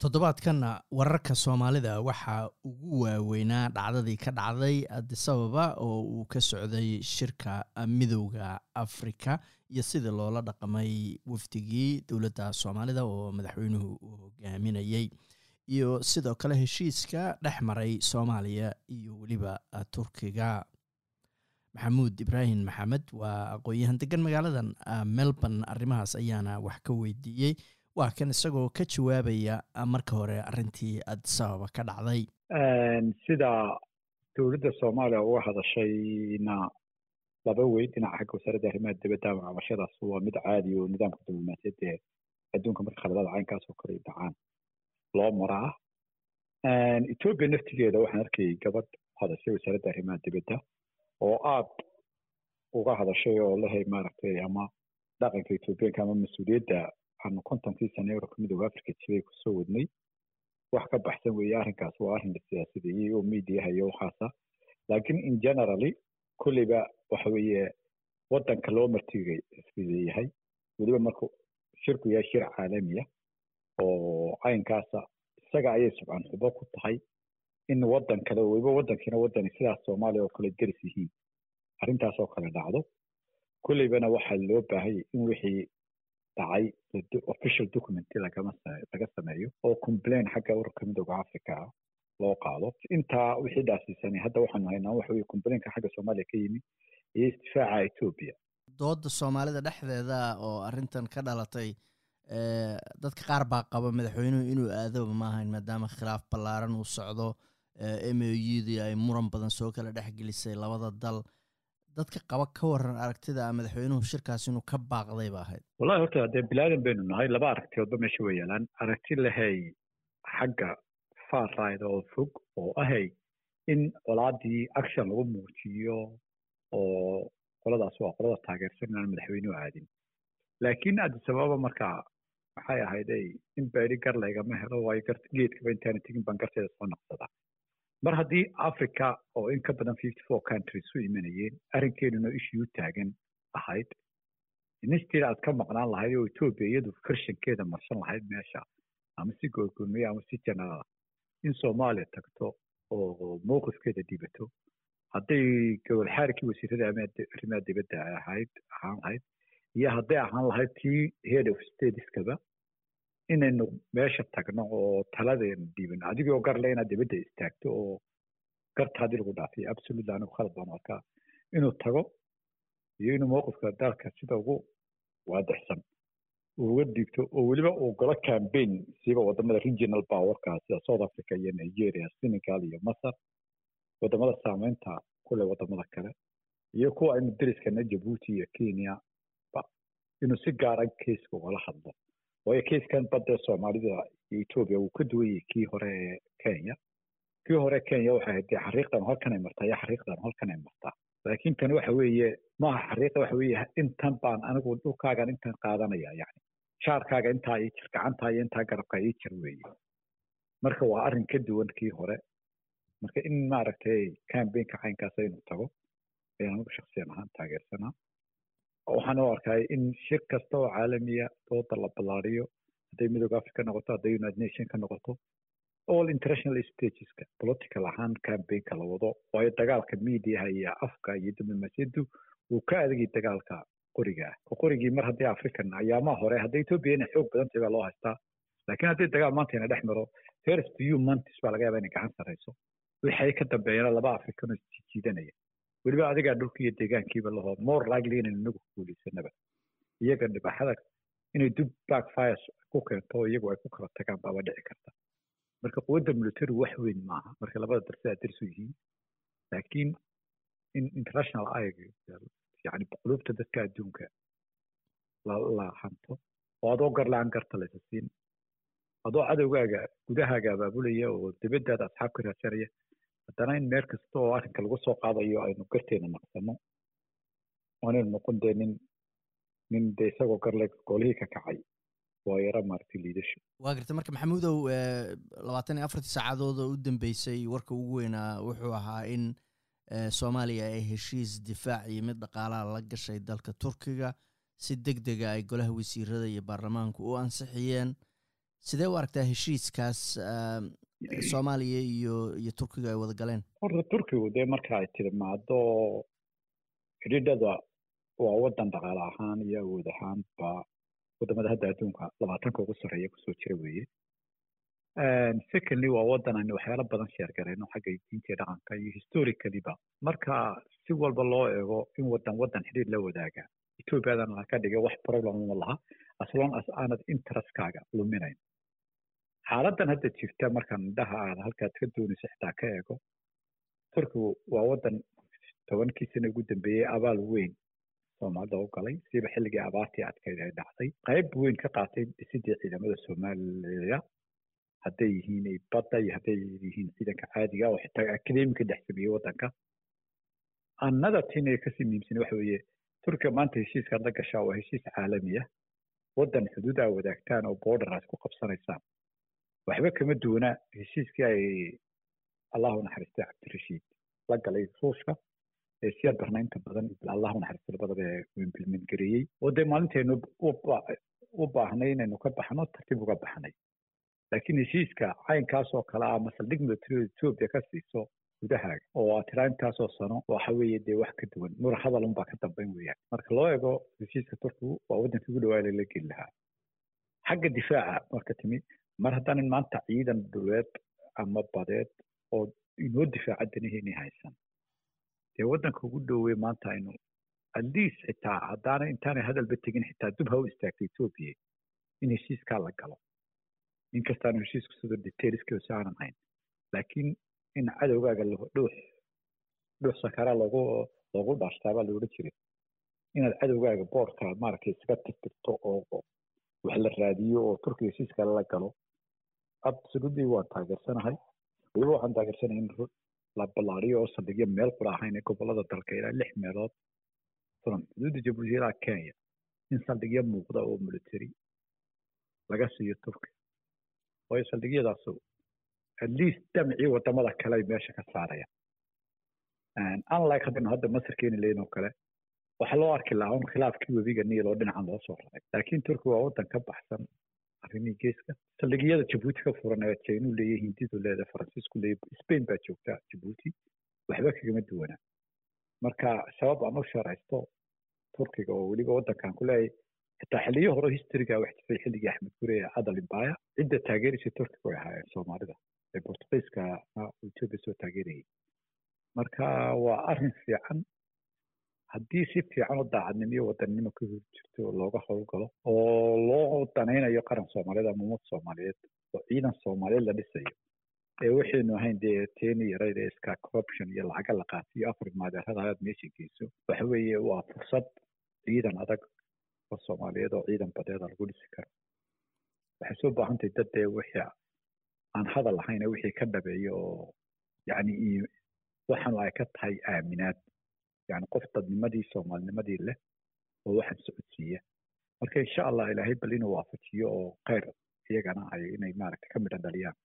toddobaadkanna wararka soomaalida waxaa ugu waaweynaa dhacdadii ka dhacday adisababa oo uu ka socday shirka midowda afrika iyo sidii loola dhaqmay wafdigii dowladda soomaalida oo madaxweynuhu uu hogaaminayey iyo sidoo kale heshiiska dhex maray soomaaliya iyo weliba turkiga. Maxamuud ibraahim maxamed waa aqoon-yahan degan magaaladan melbourne arrimahaas ayaana wax ka weydiiyey waa kan isagoo ka jawaabaya marka hore arrintii adisababa ka dhacday. Sida dowladda soomaaliya uga hadashayna laba wey dhinaca xagga wasaaradda arrimaha dibadda macabashadaas waa mid caadi oo nidaamka diblomaasiyadda adduunka marka khaladada caynkaas oo kale dhacaan loo maraa. Etoobiya naftigeeda waxaan arkayay gabadh hadashay wasaaradda arrimaha dibadda oo aad uga hadashay oo lehay maaragtay ama dhaqanka etoobiyaanka ama mas'uuliyadda aanu kontonkii sane eurubka midooda africa jiray ku soo wadnay wax ka baxsan weeye arrinkaas waa arrin la siyaasadeeyey oo mediaha iyo waxaasa laakiin in generally kolleyba waxa weeye waddanka loo martigay isfideeyahay weliba marka shirku yahay shir caalamiya oo caynkaasa isaga ayay subcan xubo ku tahay in waddan kale weliba waddankiina waddani sidaas soomaaliya oo kale deris yihiin arrintaas kale dhacdo kolleybana waxaa loo baahayay in wixii dhacay official document laga sameeyo oo complain xagga ururka midooda africa loo qaado intaa wixii dhaasiisanay hadda waxaanu haynaa waxa weye complainka xagga soomaaliya ka yimi iyo isdifaaca etoobiya dooda soomaalida dhexdeeda oo arrintan ka dhalatay dadka qaar baa qaba madaxweynuhu inuu aadaba ma ahayn maadaama khilaaf ballaaran uu socdo m o udii ay muran badan soo kala dhexgelisay labada dal dadka qaba ka waran aragtida madaxweynuhu shirkaas inuu ka baaqday ba ahayd. Wallahi horta dee bilaadan baynu nahay laba aragtiyoodba meesha way yaalaan aragti lahay xagga far ride oo fog oo ahay in colaadii action lagu muujiyo oo qoladaas waa qolada taageersan inaan madaxweynuhu aadin. Laakiin adisababa markaa maxay ahayday in beeri gar laygama helo waayo geedkaba intaana tegin baan garteeda soo naqsadaa mar haddii africa oo in ka badan fifty four countries u imanayeen arrinkeenuna ishii u taagan ahayd instead aad ka maqnaan lahayd oo etoobiya iyadu firshankeeda marsan lahayd meesha ama si goorgoomiye ama si janaraala in soomaaliya tagto oo mowqifkeeda dhibato. Hadday gobol xaarikii wasiirada arrimaha dibadda ahayd ahaan lahayd iyo hadday ahaan lahayd tii head of stateskaba inaynu meesha tagno oo taladeena dhiibano adigoo garle inaad dibadda istaagto oo garta haddii lagu dhaafiyo absolutely anigu khalad baan arkaa inuu tago iyo inuu mowqifka dalka sida ugu waadixsan uga dhiibto oo weliba uu golo campaign siiba waddamada regional powerka sida south africa iyo nigeria senegal iyo masar waddamada saameynta kule waddamada kale iyo kuwa aynu deriskana jabuuti iyo kenya inuu si gaara keiska ugala hadlo waayo keiskan badda soomaalida etoobiya wuu ka duwan kii hore ee kenya. Kii hore kenya waxay ahayd dee xariiqdan halkan ay martaa iyo xariiqdan halkan ay martaa laakiin tan waxa weeye maaha xariiqa waxa weeye intan baan anigu dhulkaagan intan qaadanaya yani. Shaarkaaga intaa ii jir gacantaa iyo intaa garabkaa ii jir weeye. Marka waa arrin ka duwan kii hore marka in maaragtay cambaynka caynkaas inuu tago ayaan anigu shaksiyan ahaan taageersanaa waxaan u arkay in shir kasta oo caalamiya dooda la ballaariyo hadday midooda africa noqoto hadday united nation ka noqoto all international stageska political ahaan cambaynka la wado waayo dagaalka mediaha iyo afka iyo diblomaasiyaddu wuu ka adagay dagaalka qoriga. Ah oo qorigii mar haddii african ayaamaha hore hadday etoobiya inay xoog badan tahay baa loo haystaa laakiin haddii dagaal maanta dhex maro first few months baa laga yaaba inay gacan sarreyso waxay ka dambeeyana laba african oo weliba adigaa dhulka iyo deegaankiiba laho more likely inaynu inagu guulaysanaba iyaga dhibaxada inay dub back fires ku keento iyagu ay ku kala tagaan baaba dhici karta. Marka quwadda military wax weyn maaha marka labada darse aad darsu yihiin laakiin in international yani qulubta dadka adduunka la hanto oo adoo gar la'aan garta laysa siin adoo cadowgaaga gudahaaga abaabulaya oo dibadaada asxaab ka raadsanaya haddana in meel kasta oo arrinka lagu soo qaadayo aynu garteena naqsano waanaynu noqon dee nin nin dee isagoo garle golihii ka kacay waa yaro maaragtay liidasho waa garta marka maxamuudow labaatan iyo afartii saacadood oo u dambeysay warka ugu weynaa wuxuu ahaa in soomaaliya ay heshiis difaac iyo mid dhaqaalaha la gashay dalka turkiga si deg dega ay golaha wasiirada iyo baarlamaanku u ansixiyeen. Sidee u aragtaa heshiiskaas soomaaliya iyo iyo turkiga ay wada galeen. Horta turkigu dee marka ay timaado xidhiidhada waa wadan dhaqaale ahaan iyo awood ahaan ba waddamada hadda adduunka labaatanka ugu sarreeya ku soo jira weeye. Secondly waa wadan aynu waxyaalo badan sheergarayno xagga diinta dhaqanka iyo historicaliba marka si walba loo eego in wadan wadan xidhiidh la wadaaga ethoopiadan ka dhigay wax problem ma laha as long as aanad interestkaaga luminayn xaaladan hadda jirta markaan indhaha aad halkaad ka doonayso xitaa ka eego turkigu waa wadan tobankii sana ugu dambeeyey abaal weyn soomaalida u galay siba xilligii abaartii adkeyd ay dhacday. Qayb weyn ka qaatay dhisidii ciidamada soomaaliya hadday yihiin badda iyo hadday yihiin ciidanka caadiga oo xitaa akademika dhex sameeyey wadanka thing ee ka sii muhiimsan waxa weeye turkiga maanta heshiiskaad la gashaa waa heshiis caalami ah. Wadan xuduud aa wadaagtaan oo border aad ku qabsanaysaan waxba kama duwana heshiiskii ay allahu naxariistay cabdirashiid la galay ruushka ee siyaad barnaynta badan allahu naxariistay labadaba ee implementgareeyey oo dee maalintaynu u baahnay inaynu ka baxno tartiib uga baxnay laakiin heshiiska caynkaas oo kale ah masaldhig military ka siiso gudahaaga oo aad sano waxa weeye dee wax ka duwan nur hadal unbaa ka dambayn weeyaan marka loo eego heshiiska turkigu waa waddankii ugu dhawaa lala geli lahaa xagga difaaca marka timi mar haddaanan maanta ciidan dhuleed ama badeed oo inoo difaaca danaheeni haysan. Dee waddanka ugu dhowey maanta aynu atleast xitaa haddaana intaanay hadalba tegin xitaa dub ha u ethiopia in heshiiskaa la galo. Inkastaanu heshiisku sidoo detailskiisa aanan hayn. Laakiin in cadowgaaga dhuux dhuux sakara loogu loogu dhaashtaa baa loola jiray. Inaad cadowgaaga boorka maaragtay iskaga tirtirto oo wax la raadiyo oo turkiga heshiiska la galo absolutely waan taageersanahay weliba waxaan taageersanahay in la ballaariyo oo saldhigyo meel qura ahayn ee gobollada dalka ilaa lix meelood furan. Xuduudda jabuuti ilaa kenya. In saldhigyo muuqda oo military laga siiyo turkiga waayo saldhigyadaasu at least damcii waddamada kale ay meesha ka saarayaan. Unlike haddaynu hadda masar keeni lahayn oo kale waxaa loo arki lahaa un khilaafkii webiga niil oo dhinacan loo soo raray. Laakiin turkiga waa waddan ka baxsan arrimihii geeska saldhigyada jabuuti ka furan ee jaynuu leeyahay hindidu leedahay faransiisku leeyahay spain baa joogta jabuuti waxba kagama duwana marka sabab aan u sharaysto turkiga oo weliba waddankan ku leeyahay xitaa xiliyo hore historyga wax jiray xilligii axmed gure ee cadal imbaya cidda taageeraysa turkiga way ahaayeen soomaalida ee portugiiska ethiopia soo taageerayay marka waa arrin fiican haddii si fiican oo daacadnimo iyo wadannimo ka hor jirto oo looga howlgalo oo loo danaynayo qaran soomaaliyeed ama ummad soomaaliyeed oo ciidan soomaaliyeed la dhisayo ee waxaynu ahayn dee teeni yarayd ee iska corruption iyo lacaga la qaatiyo afar maadeerada ayaad meesha geyso waxa weeye waa fursad ciidan adag oo soomaaliyeed oo ciidan badeeda lagu dhisi karo. Waxay soo baahantahay dad dee wixii aan hadal lahayn ee wixii ka dhabeeyo oo yacni waxaanu ay ka tahay aaminaad yani qof dadnimadii soomaalinimadii leh oo waxaan socodsiiya marka insha allah ilaahay bal inuu waafajiyo oo kheyr iyagana ay inay maaragta ka midha dhaliyaan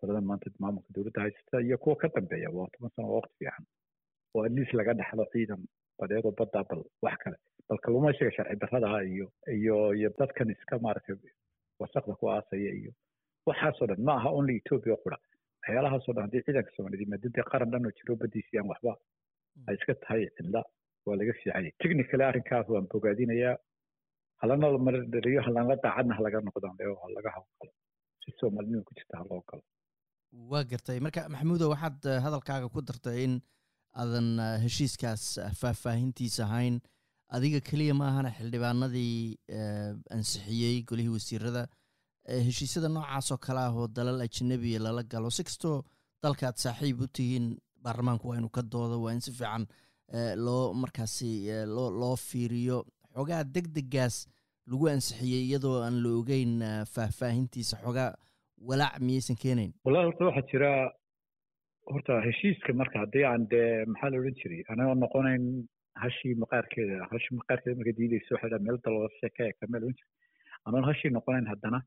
qoladan maanta maamulka dowladda haysata iyo kuwa ka dambeeya waa toban sano waa waqti fiican oo atleast laga dhaxlo ciidan badeedoo badda bal wax kale bal kalluumaysiga sharci darrada iyo iyo iyo dadkan iska maaragtay wasaqda ku aasaya iyo waxaasoo dhan ma aha only ethiopia qura waxyaalahaasoo dhan haddii ciidanka soomaaliyeed yimaado dee qaran dhan oo jiro baddiisii aan waxba ay iska tahay cidla waa laga fiicanya technically arrinkaas waan bogaadinayaa. Halana la maradhaliyo halana daacadna halaga noqdaan halaga hawlgalo si soomaalinima ku jirta haloo galo. Waa gartay. Marka maxamuudo waxaad hadalkaaga ku dartay in aadan heshiiskaas faahfaahintiisa ahayn. Adiga keliya ma ahana xildhibaanadii ansixiyey golihii wasiirada heshiisyada noocaas oo kale ah oo dalal ajanabiya lala galo si kastoo dalka aad saaxiib u tihiin baarlamaanku waa inuu ka doodo waa in si fiican loo markaasi loo loo fiiriyo. Xoogaa deg degaas lagu ansixiyey iyadoo aan la ogeyn faahfaahintiisa xoogaa walaac miyaysan keenayn wallahi horta waxaa jira horta heshiiska marka haddii aan dee maxaa la odhan jiray? Anagoo noqonayn hashii maqaarkeeda hashi maqaarkeeda marka diidayso waxay dhaha meel dalooda sheeka eegta meel odhan jiray. Anoon hashii noqonayn haddana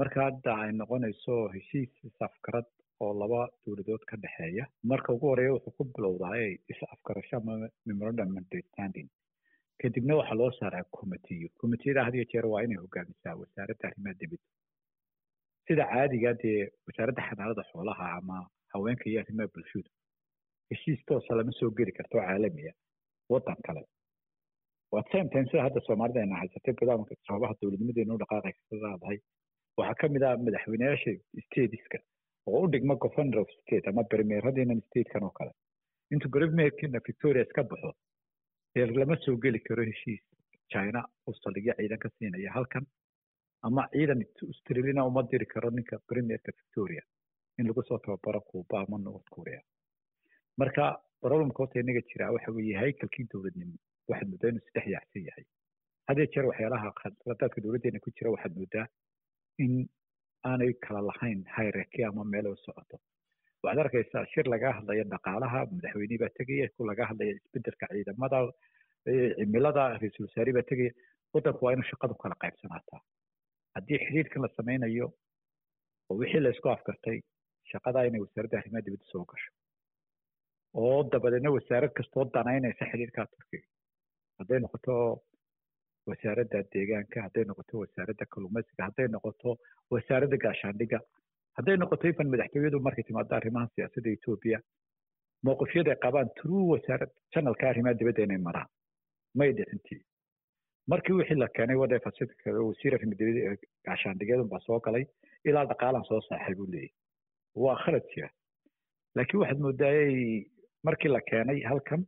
marka hadda ay noqonayso heshiis is-afgarad oo laba dowladood ka dhexeeya. Marka ugu horreeya wuxuu ku bilowdaay is-afgarasho ama memorandum understanding. Kadibna waxaa loo saaraa committeeyo committeeyada had iyo jeer waa inay hogaamisaa wasaaradda arrimaha dibadda. Sida caadiga dee wasaaradda xanaanada xoolaha ama haweenka iyo arrimaha bulshadu heshiis toosa lama soo geli karto caalamiya waddan kale. Waa same time sida hadda soomaalida ayna haysatay barnaamijka sababaha dowladnimadeenu dhaqaaqaysa ka leedahay waxaa ka mid ah madaxweyneyaasha stateska oo u dhigma governor of state ama premieradiinan statekan oo kale. Intuu premierkina victoria iska baxo ee lama soo geli karo heshiis china uu saldhigyo ciidan ka siinaya halkan ama ciidan australiana uma diri karo ninka premierka victoria in lagu soo tababaro cuba ama north korea. Marka problemka horta inaga jira waxa weeye haykalkii dowladnimo waxaad moodaa inuu saddex yaacsan yahay. Hadee jeer waxyaalaha khadadaadka dowladdeena ku jira waxaad moodaa in aanay kala lahayn hierarchy ama meel u socoto. Waxaad arkaysaa shir laga hadlaya dhaqaalaha madaxweyne baa tegaya ku laga hadlaya isbeddelka ciidamada cimilada ra'iisul wasaare baa tegaya waddanku waa inuu shaqadu kala qaybsanaataa. Haddii xiriirkan la sameynayo oo wixii la isku afkartay shaqadaa inay wasaaradda arrimaha dibadda soo gasho. Oo dabadeedna wasaarad kastoo danaynaysa xiriirkaa turkiga. Hadday noqoto wasaaradda deegaanka hadday noqoto wasaaradda kalluumaysiga hadday noqoto wasaaradda gaashaandhiga hadday noqoto ifan madaxtooyadu markay timaado arrimaha siyaasadda etoobiya mowqifyada ay qabaan true wasaarad janalka arrimaha dibadda inay maraan may dhicintii markii wixii la keenay wada fasilka wasiir arrimaha dibadda gaashaandhigeedun baa soo galay ilaa dhaqaalan soo saaxay buu leeyahy waa khalad jira laakiin waxaad moodaayay markii la keenay halkan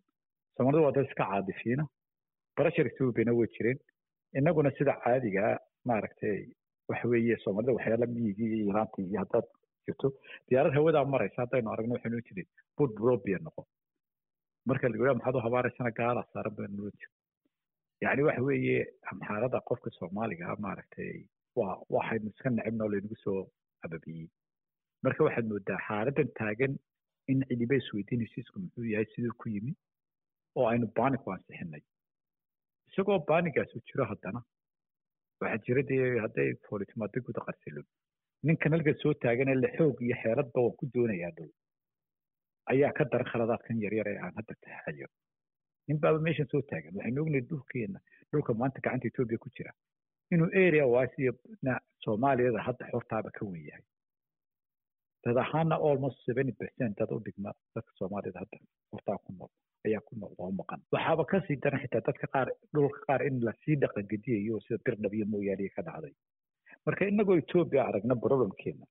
soomaalida waa dad iska caadifiina barashar ethoobiana way jireen innaguna sida caadiga maaragtay waxa weeye soomaalida waxyaala miyigii iyo iraantii iyo haddaad jirto diyaarad hawadaa maraysa haddaynu aragno waxaynu ohan jiray bud robia noqon. Marka la yidhaha maxaad u habaaraysana gaala saaran baynu ohan jira yacni waxa weeye amxaarada qofka soomaaliga maaragtay waa waxaynu iska necibna oo laynagu soo ababiyey marka waxaad moodaa xaaladan taagan in cidiba isweydiin heshiisku muxuu yahay siduu ku yimi oo aynu baaniku ansixinay isagoo baanigaas u jiro haddana? Waxaa jira dee hadday foolitimaado guda qarsilon ninkan halkan soo taaganee le xoog iyo xeeladba waan ku doonayaa dhow. Ayaa ka daran khaladaadkan yaryar ee aan hadda taxayo nin baaba meeshan soo taagan. Waxaynu ognahay dhulkeena dhulka maanta gacanta etoobiya ku jira. Inuu area wise iyo soomaaliyada hadda xortaaba ka wen yahay. Dad ahaana almost seventy percent dad u dhigma dadka soomaaliyada hadda hortaa ku nool ayaa ku nool oo maqan. Waxaaba ka sii daran xitaa dadka qaar dhulka qaar in la sii dhaqangediyayo sida birdhab iyo mooyaaliya ka dhacday. Marka inagoo etoobiya aragna problemkeena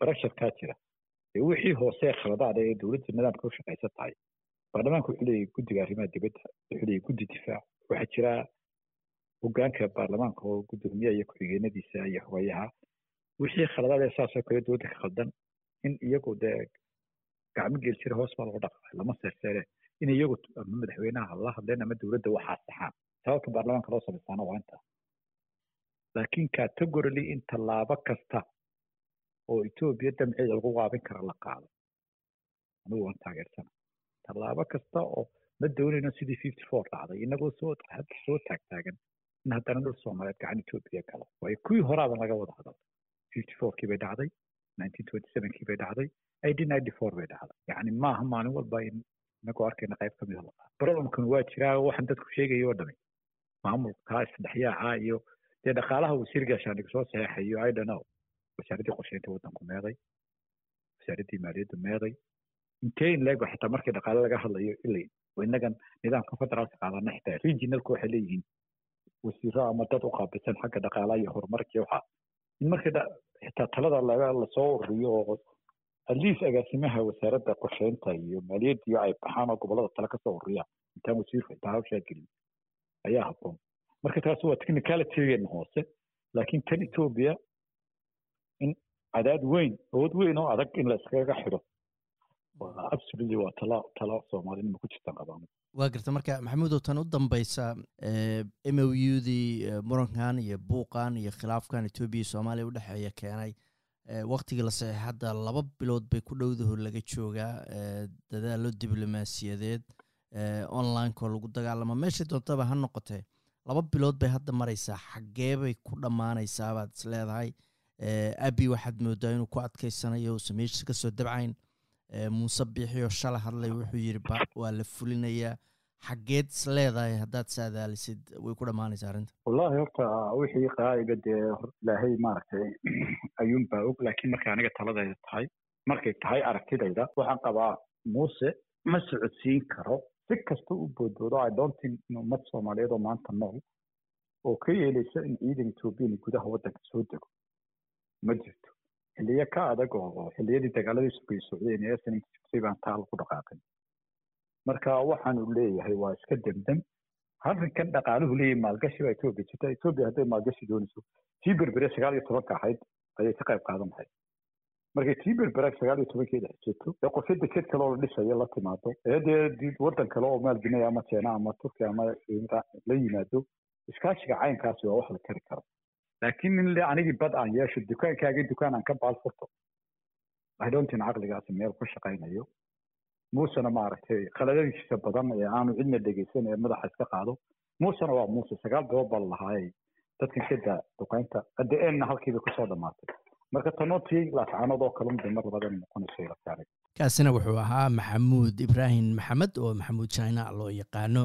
barasharkaa jira ee wixii hoose khaladaada ee dowladda nidaamka u shaqaysan tahay. Baarlamaanka wuxuu leeyahay guddiga arrimaha dibadda wuxuu leeyahay guddi difaac waxaa jira hogaanka baarlamaanka oo guddoomiyaha iyo ku-xigeenadiisa iyo xogayaha wixii khaladaad ee saasoo kale dowladda ka khaldan in iyagu dee gacmo geel jira hoos baa loo dhaqaa lama seerseere in iyagu ama madaxweynaha la hadleen ama dowladda waxaa saxaan sababta baarlamaanka loo samaysaana waa intaa laakiin categorily in tallaabo kasta oo etoobiya damceeda lagu qaabin kara la qaado anigu waan taageersana tallaabo kasta oo ma doonayno sidii fifty four. dhacday inagoo soo soo taagtaagan in haddana dhul soomaaliyeed gacan etoobiya galo waayo kuwii horaaban laga wada hadal fifty fourkii bay dhacday nineteen twenty sevenkii bay dhacday eighteen ninety four bay dhacday yacni maaha maalin walba in inagoo arkayna qayb ka mida la qaado problemkan waa jiraa waxaan dadku sheegaya oo dhami maamulkaa isdhexyaaca iyo dee dhaqaalaha wasiir gaashaandhig soo saxeexayo i don't know. wasaaraddii qorsheynta waddanku meeday wasaaraddii maaliyadda meeday intee in leego xitaa markii dhaqaale laga hadlayo ilay innagan nidaamka federaalka qaadana xitaa regionalku waxay leeyihiin wasiiro ama dad u qaabilsan xagga dhaqaalaha iyo horumarka waxaa in markii xitaa talada la soo ururiyo oo atleast agaasimaha wasaaradda qorsheynta iyo maaliyadda iyo ay baxaan oo gobollada tale ka soo ururiyaan intaan wasiirku xitaa hawshaa gelin ayaa habboon. Marka taasi waa technicalitygeena hoose laakiin tan etoobiya in cadaad weyn awood weyn oo adag in la iskaga xidho absolutely waa tala tala qabaan waa garta marka maxamuudow tan u dambeysa m o u dii murankan iyo buuqan iyo khilaafkan etoobiya iyo soomaaliya udhexeeya keenay waktigii la saxeexay hadda laba bilood bay ku dhowdaho laga joogaa dadaalo diblomaasiyadeed onlineko lagu dagaalamo. Meeshay doontaba ha noqotee laba bilood bay hadda maraysaa xaggee bay ku dhammaanaysaa baad is leedahay. Abi waxaad moodaa inuu ku adkeysanayo uusa meeshiis ka soo dabcayn. Muuse biixiyoo shala hadlay wuxuu yidhi waa la fulinayaa xaggeed is leedahay haddaad saadaalisid way ku dhammaanaysa arrinta wallahi horta wixii qaa'iba dee ilaahay maaragtay ayuunbaa og laakiin markay aniga taladayda tahay markay tahay aragtidayda waxaan qabaa muuse ma socodsiin karo si kasta u boodboodo i don't think in ummad soomaaliyeed oo maanta nool oo ka yeelaysa in ciidan ethoobiyan gudaha waddanka soo dego ma jirto xilliyo ka adag oo xilliyadii dagaaladii sugay socdeen ee snay baan taa lagu dhaqaaqin marka waxaanu leeyahay waa iska demdem. Arrinkan dhaqaaluhu leeyahay maalgashi baa etoobiya jirta. Etoobiya hadday maalgashi doonayso tii berbere sagaal iyo tobanka ahayd ayay ka qayb qaadan lahayd. Markay tii berbere sagaal iyo tobankeeda xijirto ee qorshe deked kale oo la dhisayo la timaado ee waddan kale oo maalgelinaya ama jeena ama turkiya ama la yimaado iskaashiga caynkaasi waa wax la kari karo. Laakiin in le anigii bad aan yeesho dukaankaagii dukaan aan ka baal furto idontin caqligaasi meel ku shaqaynayo muusena maaragtay khaladadiisa badan ee aanu cidna dhegeysan ee madaxa iska qaado. Muusena waa muuse sagaal bilood baa lalahaayay dadkan kada duqaynta. Qade-eenna halkiiba ku soo dhammaatay. Marka tanootii laascaanood oo kalun bay mar labadan noqonayso kaasina wuxuu ahaa maxamuud ibraahim maxamed oo maxamuud china loo yaqaano